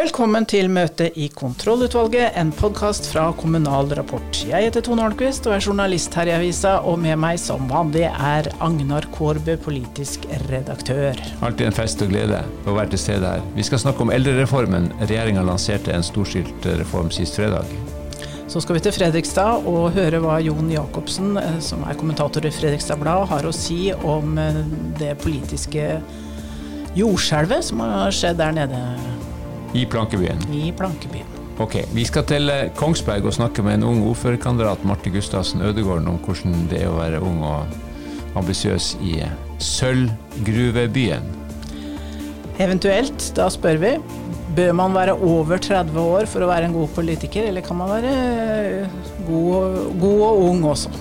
Velkommen til møte i Kontrollutvalget, en podkast fra Kommunal Rapport. Jeg heter Tone Holmquist og er journalist her i avisa, og med meg som vanlig er Agnar Kårbø, politisk redaktør. Alltid en fest og glede å være til stede her. Vi skal snakke om eldrereformen. Regjeringa lanserte en storstilt reform sist fredag. Så skal vi til Fredrikstad og høre hva Jon Jacobsen, eh, som er kommentator i Fredrikstad Blad, har å si om eh, det politiske jordskjelvet som har skjedd der nede i Plankebyen. I Plankebyen. Ok, Vi skal til eh, Kongsberg og snakke med en ung ordførerkandidat, Marte Gustavsen Ødegården, om hvordan det er å være ung og ambisiøs i eh, sølvgruvebyen. Eventuelt, da spør vi, bør man være over 30 år for å være en god politiker, eller kan man være eh, god, god og ung også?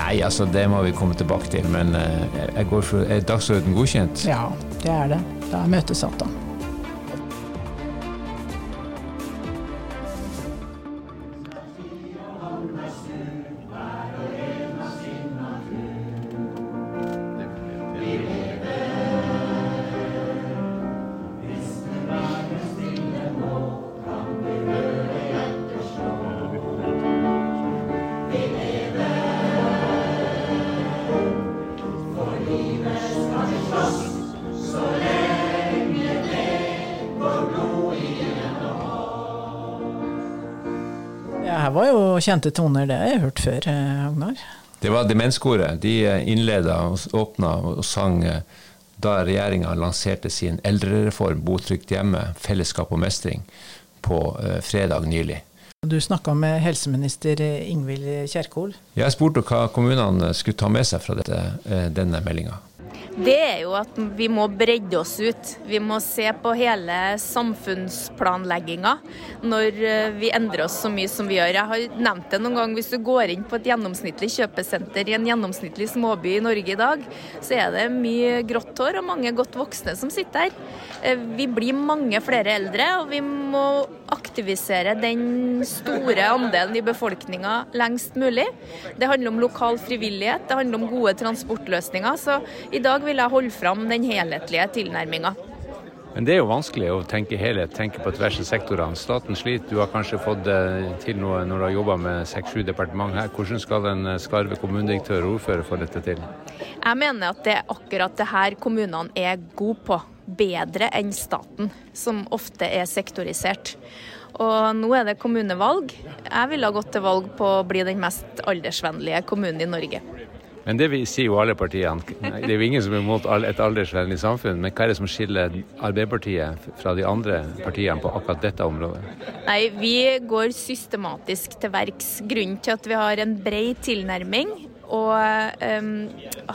Nei, altså det må vi komme tilbake til, men jeg går for, er dagsorden godkjent? Ja, det er det. Da er møtet her var jo kjente toner, det har jeg hørt før, eh, Agnar. Det var Demenskoret. De eh, innleda og åpna og sang eh, da regjeringa lanserte sin eldrereform Bo trygt hjemme, fellesskap og mestring, på fredag nylig. Du snakka med helseminister Ingvild Kjerkol. Jeg spurte hva kommunene skulle ta med seg fra dette, denne meldinga det er jo at vi må bredde oss ut. Vi må se på hele samfunnsplanlegginga når eh, vi endrer oss så mye som vi gjør. Jeg har nevnt det noen gang, Hvis du går inn på et gjennomsnittlig kjøpesenter i en gjennomsnittlig småby i Norge i dag, så er det mye grått hår og mange godt voksne som sitter her. Eh, vi blir mange flere eldre, og vi må aktivisere den store andelen i befolkninga lengst mulig. Det handler om lokal frivillighet, det handler om gode transportløsninger. Så i dag vil jeg holde fram den helhetlige tilnærminga. Men det er jo vanskelig å tenke helhet, tenke på tvers av sektorene. Staten sliter, du har kanskje fått til noe når du har jobba med seks-sju departement her. Hvordan skal en skarve kommunedirektør og ordfører få dette til? Jeg mener at det er akkurat det her kommunene er gode på. Bedre enn staten, som ofte er sektorisert. Og nå er det kommunevalg. Jeg ville gått til valg på å bli den mest aldersvennlige kommunen i Norge. Men det sier jo alle partiene. Det er jo ingen som er imot et aldersvennlig samfunn. Men hva er det som skiller Arbeiderpartiet fra de andre partiene på akkurat dette området? Nei, Vi går systematisk til verks. Grunnen til at vi har en bred tilnærming og um,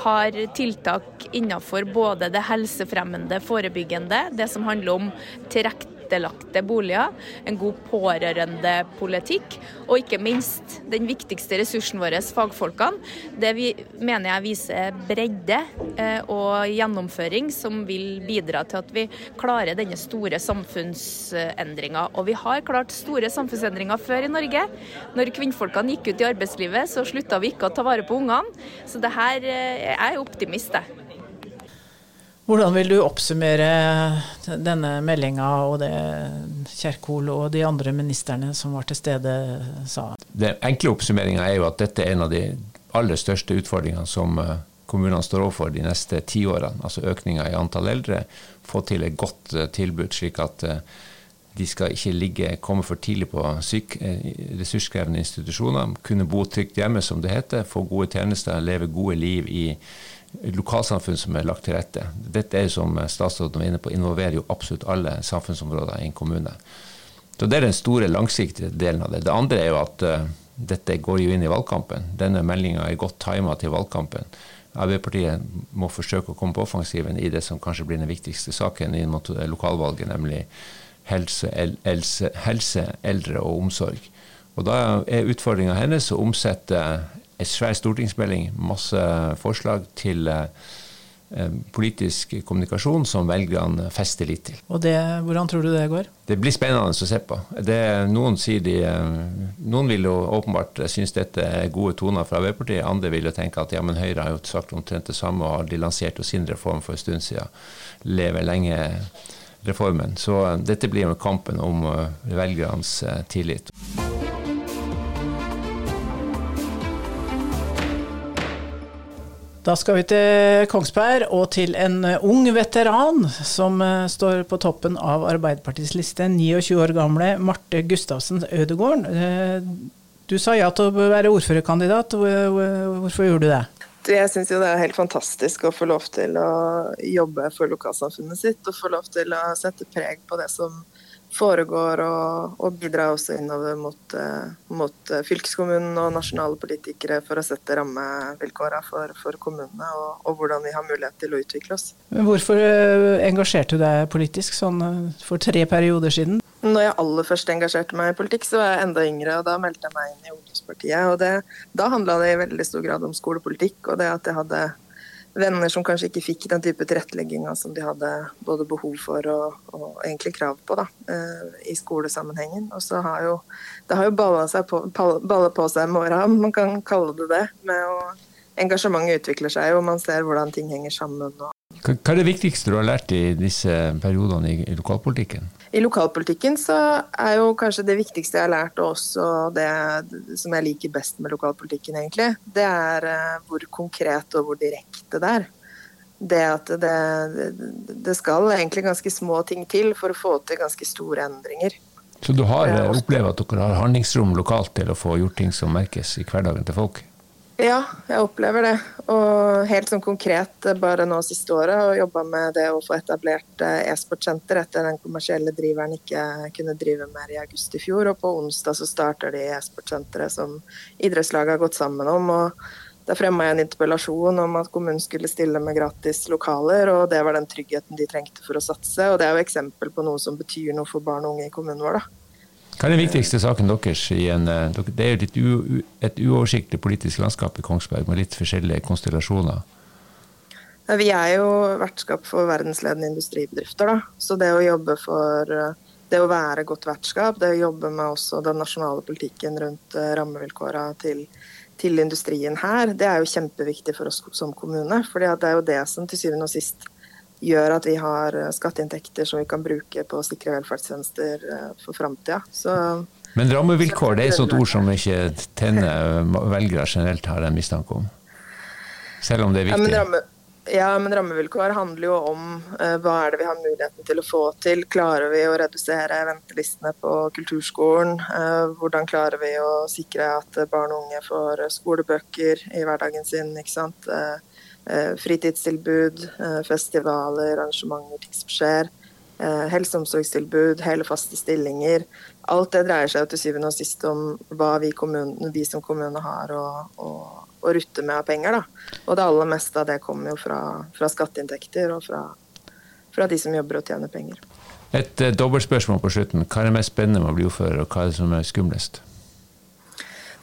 har tiltak innenfor både det helsefremmende, forebyggende, det som handler om tilrekt tilrettelagte boliger, en god pårørendepolitikk og ikke minst den viktigste ressursen vår, fagfolkene. Det vi, mener jeg viser bredde eh, og gjennomføring som vil bidra til at vi klarer denne store samfunnsendringa. Og vi har klart store samfunnsendringer før i Norge. Når kvinnfolkene gikk ut i arbeidslivet, så slutta vi ikke å ta vare på ungene. Så det her eh, jeg er optimist, jeg. Hvordan vil du oppsummere denne meldinga og det Kjerkol og de andre ministrene som var til stede sa? Den enkle oppsummeringa er jo at dette er en av de aller største utfordringene som eh, kommunene står overfor de neste ti årene. Altså økninga i antall eldre. Få til et godt eh, tilbud, slik at eh, de skal ikke ligge, komme for tidlig på syk, ressurskrevende institusjoner. Kunne bo trygt hjemme, som det heter. Få gode tjenester, leve gode liv i lokalsamfunn som er lagt til rette. Dette er som statsråden var inne på, involverer jo absolutt alle samfunnsområder i en kommune. Så Det er den store, langsiktige delen av det. Det andre er jo at uh, dette går jo inn i valgkampen. Denne meldinga er godt tima til valgkampen. Arbeiderpartiet må forsøke å komme på offensiven i det som kanskje blir den viktigste saken inn mot lokalvalget, nemlig helse, helse, helse eldre og omsorg. Og Da er utfordringa hennes å omsette en svær stortingsmelding, masse forslag til eh, politisk kommunikasjon som velgerne fester litt til. Og det, Hvordan tror du det går? Det blir spennende å se på. Det, noen, de, eh, noen vil jo åpenbart synes dette er gode toner fra Arbeiderpartiet. Andre vil jo tenke at ja, men Høyre har jo sagt omtrent det samme, og de lanserte jo sin reform for en stund siden. Leve lenge, reformen. Så dette blir jo kampen om velgernes tillit. Da skal vi til Kongsberg og til en ung veteran som eh, står på toppen av Arbeiderpartiets liste. 29 år gamle Marte Gustavsen Ødegården. Eh, du sa ja til å være ordførerkandidat. Hvorfor gjorde du det? Jeg syns det er helt fantastisk å få lov til å jobbe for lokalsamfunnet sitt. Og få lov til å sette preg på det som foregår, og, og bidra også innover mot, uh, mot uh, fylkeskommunen og nasjonale politikere for å sette rammevilkårene for, for kommunene, og, og, hvordan vi har mulighet til å utvikle oss. Men Hvorfor uh, engasjerte du deg politisk sånn for tre perioder siden? Når jeg aller først engasjerte meg i politikk, så var jeg enda yngre, og da meldte jeg meg inn i Ungdomspartiet. og det, Da handla det i veldig stor grad om skolepolitikk, og det at jeg hadde venner som kanskje ikke fikk den type tilrettelegginga som de hadde både behov for og, og egentlig krav på da, eh, i skolesammenhengen. Og så har jo det har jo balla, på, på seg med åra, om man kan kalle det det. med å Engasjementet utvikler seg, og man ser hvordan ting henger sammen. Hva er det viktigste du har lært i disse periodene i lokalpolitikken? I lokalpolitikken så er jo kanskje det viktigste jeg har lært, og også det som jeg liker best med lokalpolitikken, egentlig, det er eh, hvor konkret og hvor direkte det er. Det at det, det skal egentlig ganske små ting til for å få til ganske store endringer. Så du har eh, opplevd at dere har handlingsrom lokalt til å få gjort ting som merkes i hverdagen til folk? Ja, jeg opplever det. Og helt sånn konkret bare nå siste året og jobba med det å få etablert eh, e-sportsenter etter den kommersielle driveren ikke kunne drive mer i august i fjor. Og på onsdag så starter de e-sportsenteret som idrettslaget har gått sammen om. og da fremma jeg en interpellasjon om at kommunen skulle stille med gratis lokaler, og det var den tryggheten de trengte for å satse. Og det er jo eksempel på noe som betyr noe for barn og unge i kommunen vår, da. Hva er den viktigste saken deres? i En, eh, det er jo et uoversiktlig politisk landskap i Kongsberg med litt forskjellige konstellasjoner. Vi er jo vertskap for verdensledende industribedrifter. Da. Så det å jobbe for eh, det å være godt vertskap, det å jobbe med også den nasjonale politikken rundt eh, rammevilkåra til, til, industrien her, det er jo kjempeviktig for oss som kommune. For det er jo det som til syvende og sist gjør at vi har eh, skatteinntekter som vi kan bruke på å sikre velferdstjenester eh, for framtida. Men rammevilkår det er et sånt ord som ikke tenner velgere generelt, har en mistanke om? Selv om det er viktig? Ja, men, ramme, ja, men rammevilkår handler jo om uh, hva er det vi har muligheten til å få til. Klarer vi å redusere ventelistene på kulturskolen? Uh, hvordan klarer vi å sikre at barn og unge får skolebøker i hverdagen sin? ikke sant? Eh, fritidstilbud, eh, festivaler, arrangementer, ting som skjer. Eh, helse- og omsorgstilbud, hele faste stillinger. Alt det dreier seg til syvende og sist om hva vi, kommune, vi som kommune har å, å, å, rutte med av penger. Da. Og det aller meste av det kommer jo fra, fra skatteinntekter og fra, fra, de som jobber og tjener penger. Et eh, dobbeltspørsmål på slutten. Hva er det mest spennende med å bli ordfører, og hva er det som er skumlest?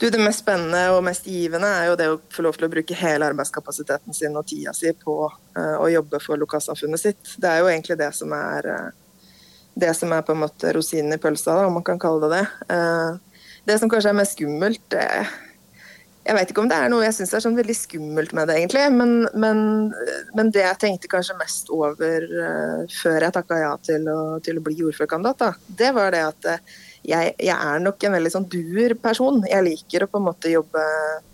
Du, det mest spennende og mest givende er jo det å få lov til å bruke hele arbeidskapasiteten sin og tida si på uh, å jobbe for lokalsamfunnet sitt. Det er jo egentlig det som er uh, det som er på en måte rosinen i pølsa, da, om man kan kalle det det. Uh, det som kanskje er mest skummelt, jeg vet ikke om det er noe jeg syns er sånn veldig skummelt med det, egentlig. Men, men, men det jeg tenkte kanskje mest over før jeg takka ja til å, til å bli ordførerkandidat, det var det at jeg, jeg, er nok en veldig sånn dur person. Jeg liker å på en måte jobbe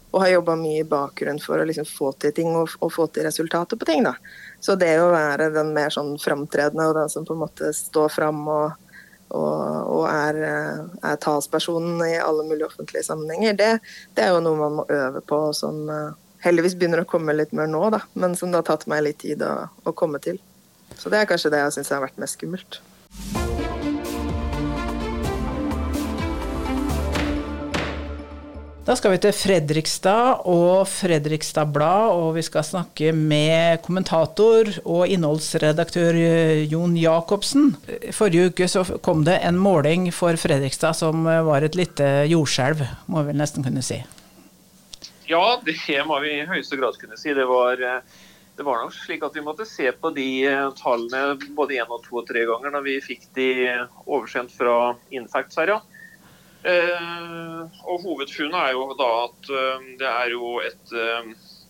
og har jobba mye i bakgrunnen for å liksom få til ting og, og, få til resultater på ting. da. Så det å være den mer sånn framtredende og den som på en måte står fram og, og, og er, er, talspersonen i alle mulige offentlige sammenhenger, det, det, er jo noe man må øve på, som uh, heldigvis begynner å komme litt mer nå, da, men som det har tatt meg litt tid å, å komme til. Så det er kanskje det jeg syns har vært mest skummelt. Da skal vi til Fredrikstad og Fredrikstad Blad, og vi skal snakke med kommentator og innholdsredaktør Jon Jacobsen. Forrige uke så kom det en måling for Fredrikstad som var et lite jordskjelv, må vi vel nesten kunne si. Ja, det må vi i høyeste grad kunne si. Det var, det var nok slik at vi måtte se på de tallene både én og to og tre ganger når vi fikk de oversendt fra Infacts her, ja. Eh, og Hovedfunnet er jo da at eh, det er jo et eh,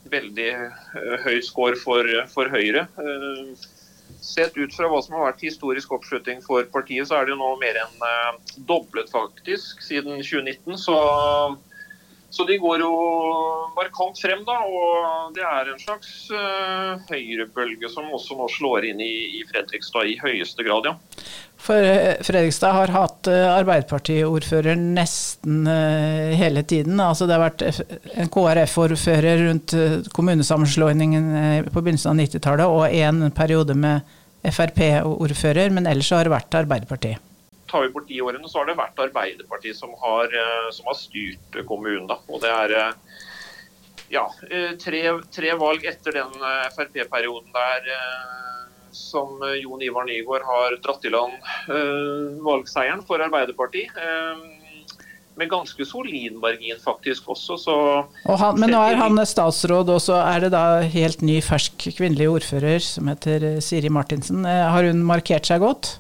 veldig høy score for, for Høyre. sett ut fra hva som har vært historisk oppslutning for partiet, så er det jo nå mer enn doblet faktisk siden 2019. Så, så, de går jo markant frem, da. Og det er en slags uh, høyrebølge som også nå slår inn i, i Fredrikstad i høyeste grad, ja. For Fredrikstad har hatt Arbeiderpartiordfører nesten hele tiden. Altså det har vært en KrF-ordfører rundt kommunesammenslåingen på begynnelsen av 90-tallet, og en periode med Frp-ordfører, men ellers har det vært Arbeiderpartiet. Tar vi bort de årene, så har det vært Arbeiderpartiet som har, eh, som har styrt kommunen. Da. Og det er eh, ja, eh, tre, tre valg etter den Frp-perioden der som Jon Ivar Nygaard har dratt i land valgseieren for Arbeiderpartiet med ganske solid margin faktisk også. Han, men nå er han statsråd, og så er det da helt ny, fersk kvinnelig ordfører som heter Siri Martinsen. Har hun markert seg godt?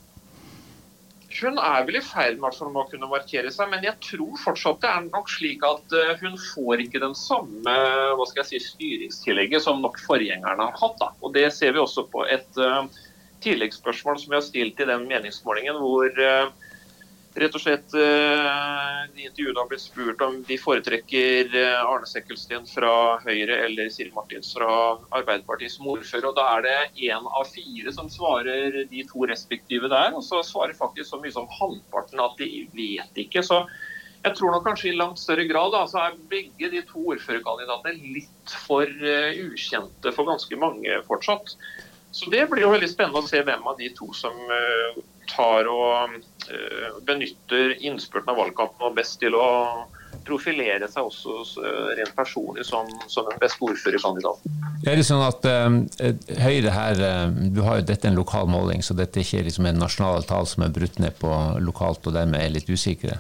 Hun er vel i ferd med å kunne markere seg, men jeg tror fortsatt det er nok slik at eh, hun får ikke den samme hva skal jeg si, styringstillegget som nok forgjengerne har hatt. Da. Og Det ser vi også på et uh, tilleggsspørsmål som vi har stilt i den meningsmålingen, hvor uh, rett og slett eh, de intervjuene har blitt spurt om de foretrekker eh, Arne Sekkelsten fra Høyre eller Siri Martins fra Arbeiderpartiet som ordfører. og Da er det én av fire som svarer de to respektive der. Og så svarer faktisk så mye som halvparten at de vet ikke. så jeg tror nok kanskje i langt større grad da, så er begge de to ordførerkandidatene litt for uh, ukjente for ganske mange fortsatt. Så det blir jo veldig spennende å se hvem av de to som tar og uh, benytter innspurten av valgkampen og best til å profilere seg også uh, rent personlig som, som en beste ordførerkandidat. Er det sånn at Høyre her, du har jo dette en lokal måling, så dette er ikke liksom en nasjonal tall som er brutt ned på lokalt og dermed er litt usikre.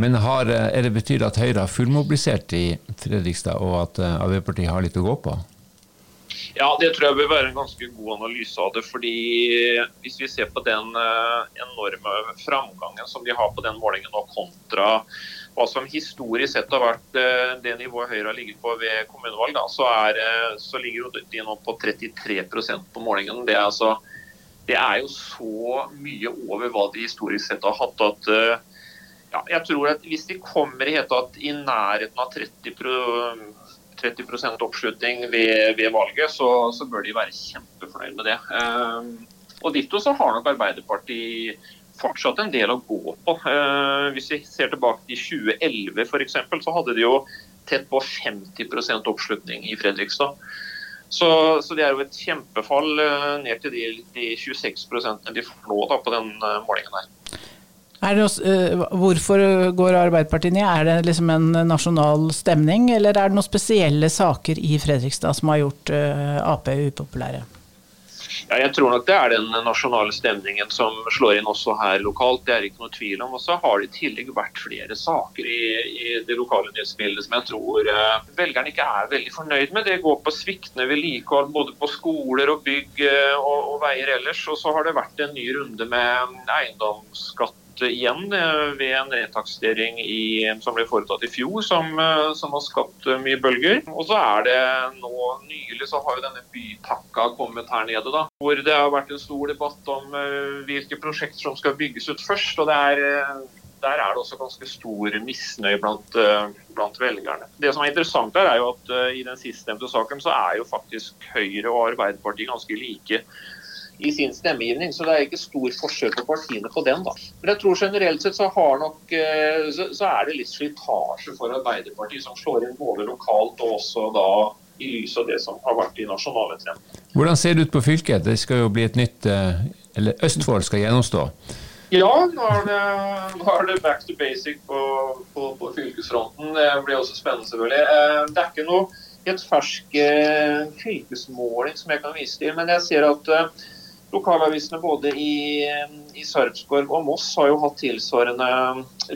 Men har, er det betyr at Høyre har fullmobilisert i Fredrikstad, og at Arbeiderpartiet har litt å gå på? Ja, det tror jeg vil være en ganske god analyse av det. fordi Hvis vi ser på den uh, enorme framgangen som de har på den målingen nå, kontra hva som historisk sett har vært uh, det nivået Høyre har ligget på ved kommunevalg, da, så, er, uh, så, ligger de nå på 33% på målingen. Det er, altså, det er, jo så mye over hva de historisk sett har hatt at ja, jeg tror at Hvis de kommer i, i nærheten av 30 30 oppslutning ved, ved valget, så, så, bør de være kjempefornøyd med det. Ehm, og ditto så har nok Arbeiderpartiet fortsatt en del å gå på. Ehm, hvis vi ser tilbake til 2011 f.eks., så hadde de jo tett på 50% oppslutning i Fredrikstad. Så, så, det er jo et kjempefall eh, ned til de, de 26 de får nå da, på den eh, målingen her. Noe, uh, hvorfor går Arbeiderpartiet ned? Er det liksom en nasjonal stemning, eller er det noen spesielle saker i Fredrikstad som har gjort uh, Ap upopulære? Ja, jeg tror nok det er den nasjonale stemningen som slår inn også her lokalt. Det er ikke noe tvil om. Og så har det i tillegg vært flere saker i, i det lokale nyhetsbildet som jeg tror uh, velgerne ikke er veldig fornøyd med. Det går på sviktende vedlikehold både på skoler og bygg og, og veier ellers. Og så har det vært en ny runde med eiendomsskatt igjen eh, ved en retaksering som ble foretatt i fjor, som, eh, som, har skapt eh, mye bølger. Og så er det nå nylig så har jo denne bypakka kommet her nede, da. Hvor det har vært en stor debatt om hvilke prosjekter som skal bygges ut først. og det er der er det også ganske stor misnøye blant, blant, velgerne. Det som er interessant her er jo at I den sistnevnte saken så er jo faktisk Høyre og Arbeiderpartiet ganske like i sin stemmegivning. Så det er ikke stor forskjell på partiene på den. da. Men jeg tror generelt sett så, har nok, eh, så, så er det litt slitasje for Arbeiderpartiet, som slår inn både lokalt og også da i lys av det som har vært i nasjonale trend. Hvordan ser det ut på fylket? Det skal jo bli et nytt eh, Eller Østfold skal gjennomstå? Ja, nå er, det, nå er det, back to basic på, på, på, fylkesfronten. Det blir også spennende, selvfølgelig. Eh, det er ikke noe helt fersk fylkesmåling som jeg kan vise til, men jeg ser at Lokalavisene både i, i Sarpsborg og Moss har jo hatt tilsvarende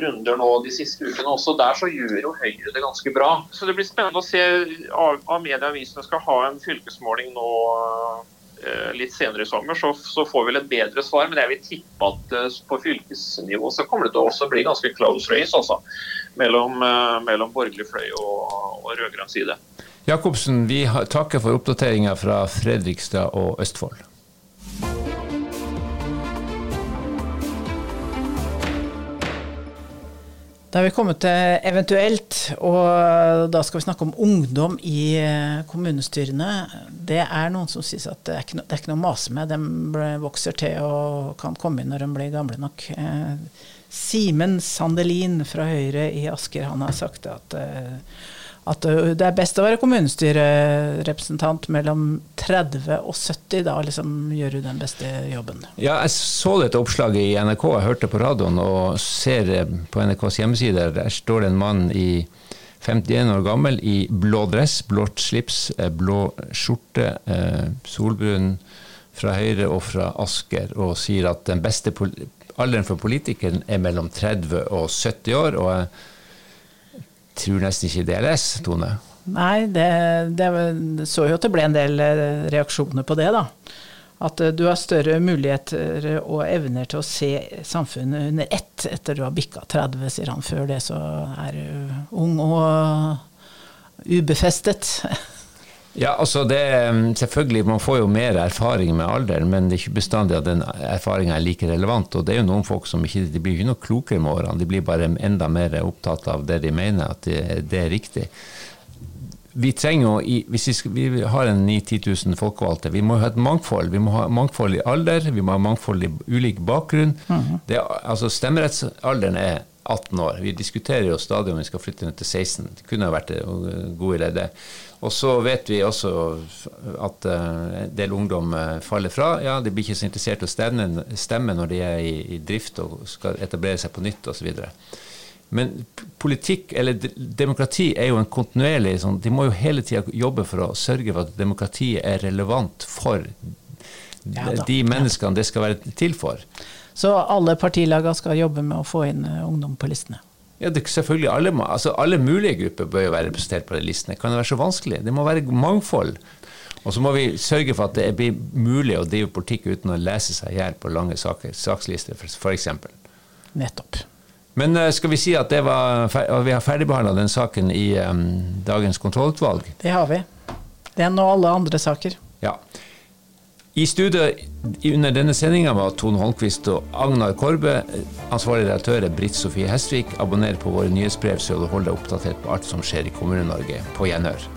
runder nå de siste ukene. Også der så gjør jo Høyre det ganske bra. Så det blir spennende å se av, av medieavisene skal ha en fylkesmåling nå eh, litt senere i sommer, så, så, får vi et bedre svar. Men jeg vil tippe at eh, på fylkesnivå så kommer det til å også bli ganske close race altså, mellom, eh, mellom borgerlig fløy og, og rød-grønn side. Jacobsen, vi takker for oppdateringa fra Fredrikstad og Østfold. Da er vi kommet til eventuelt, og da skal vi snakke om ungdom i eh, kommunestyrene. Det er noen som sier at det er ikke, no, det er ikke noe å mase med. De vokser til og kan komme inn når de blir gamle nok. Eh, Simen Sandelin fra Høyre i Asker han har sagt at eh, at det er best å være kommunestyrerepresentant mellom 30 og 70. Da liksom gjør du den beste jobben. Ja, jeg så dette oppslaget i NRK, jeg hørte på radioen og ser på NRKs hjemmeside. Der står det en mann i 51 år gammel i blå dress, blått slips, eh, blå skjorte, eh, solbrun fra Høyre og fra Asker, og sier at den beste alderen for politikeren er mellom 30 og 70 år. og jeg tror nesten ikke det er Tone. Nei, det, det, så jo at det ble en del eh, reaksjoner på det, da. At eh, du har større muligheter og evner til å se samfunnet under ett etter du har bikka 30, sier han. Før det så er du ung og ubefestet. Ja, altså det, mm, selvfølgelig, Man får jo mer erfaring med alderen, men det er ikke bestandig at den erfaringa er like relevant. og Det er jo noen folk som ikke de blir ikke noe klokere med årene, de blir bare enda mer opptatt av det de mener at det, det er riktig. Vi trenger jo, Hvis vi, skal, vi har en 9000-10 000 folkevalgte, vi må ha et mangfold. Vi må ha mangfold i alder, vi må ha mangfold i ulik bakgrunn. Mm -hmm. det, altså Stemmerettsalderen er 18 år. Vi diskuterer jo stadig om vi skal flytte ned til 16. Det kunne vært en god idé, det. Og så vet vi også at eh, en del ungdom eh, faller fra. Ja, De blir ikke så interessert i å stemme når de er i, drift og skal etablere seg på nytt osv. Men politikk, eller demokrati, er jo en kontinuerlig sånn De må jo hele tida jobbe for å sørge for at demokratiet er relevant for ja, de menneskene det skal være til for. Så alle partilagene skal jobbe med å få inn eh, ungdom på listene? Ja, det, selvfølgelig. Alle, altså, alle mulige grupper bør jo være representert på de listene. Kan det være så vanskelig? Det må være mangfold. Og så må vi sørge for at det blir mulig å drive politikk uten å lese seg i hjel på lange saker, sakslister, f.eks. Nettopp. Men uh, skal vi si at var, vi har ferdigbehandla den saken i um, dagens kontrollutvalg? Det har vi. Den og alle andre saker. Ja. I studio under denne sendinga var Tone Holmquist og Agnar Korbe. Ansvarlig redaktør er Britt Sofie Hestvik. Abonner på våre nyhetsbrev så du holder deg oppdatert på alt som skjer i Kommune-Norge. På gjenhør.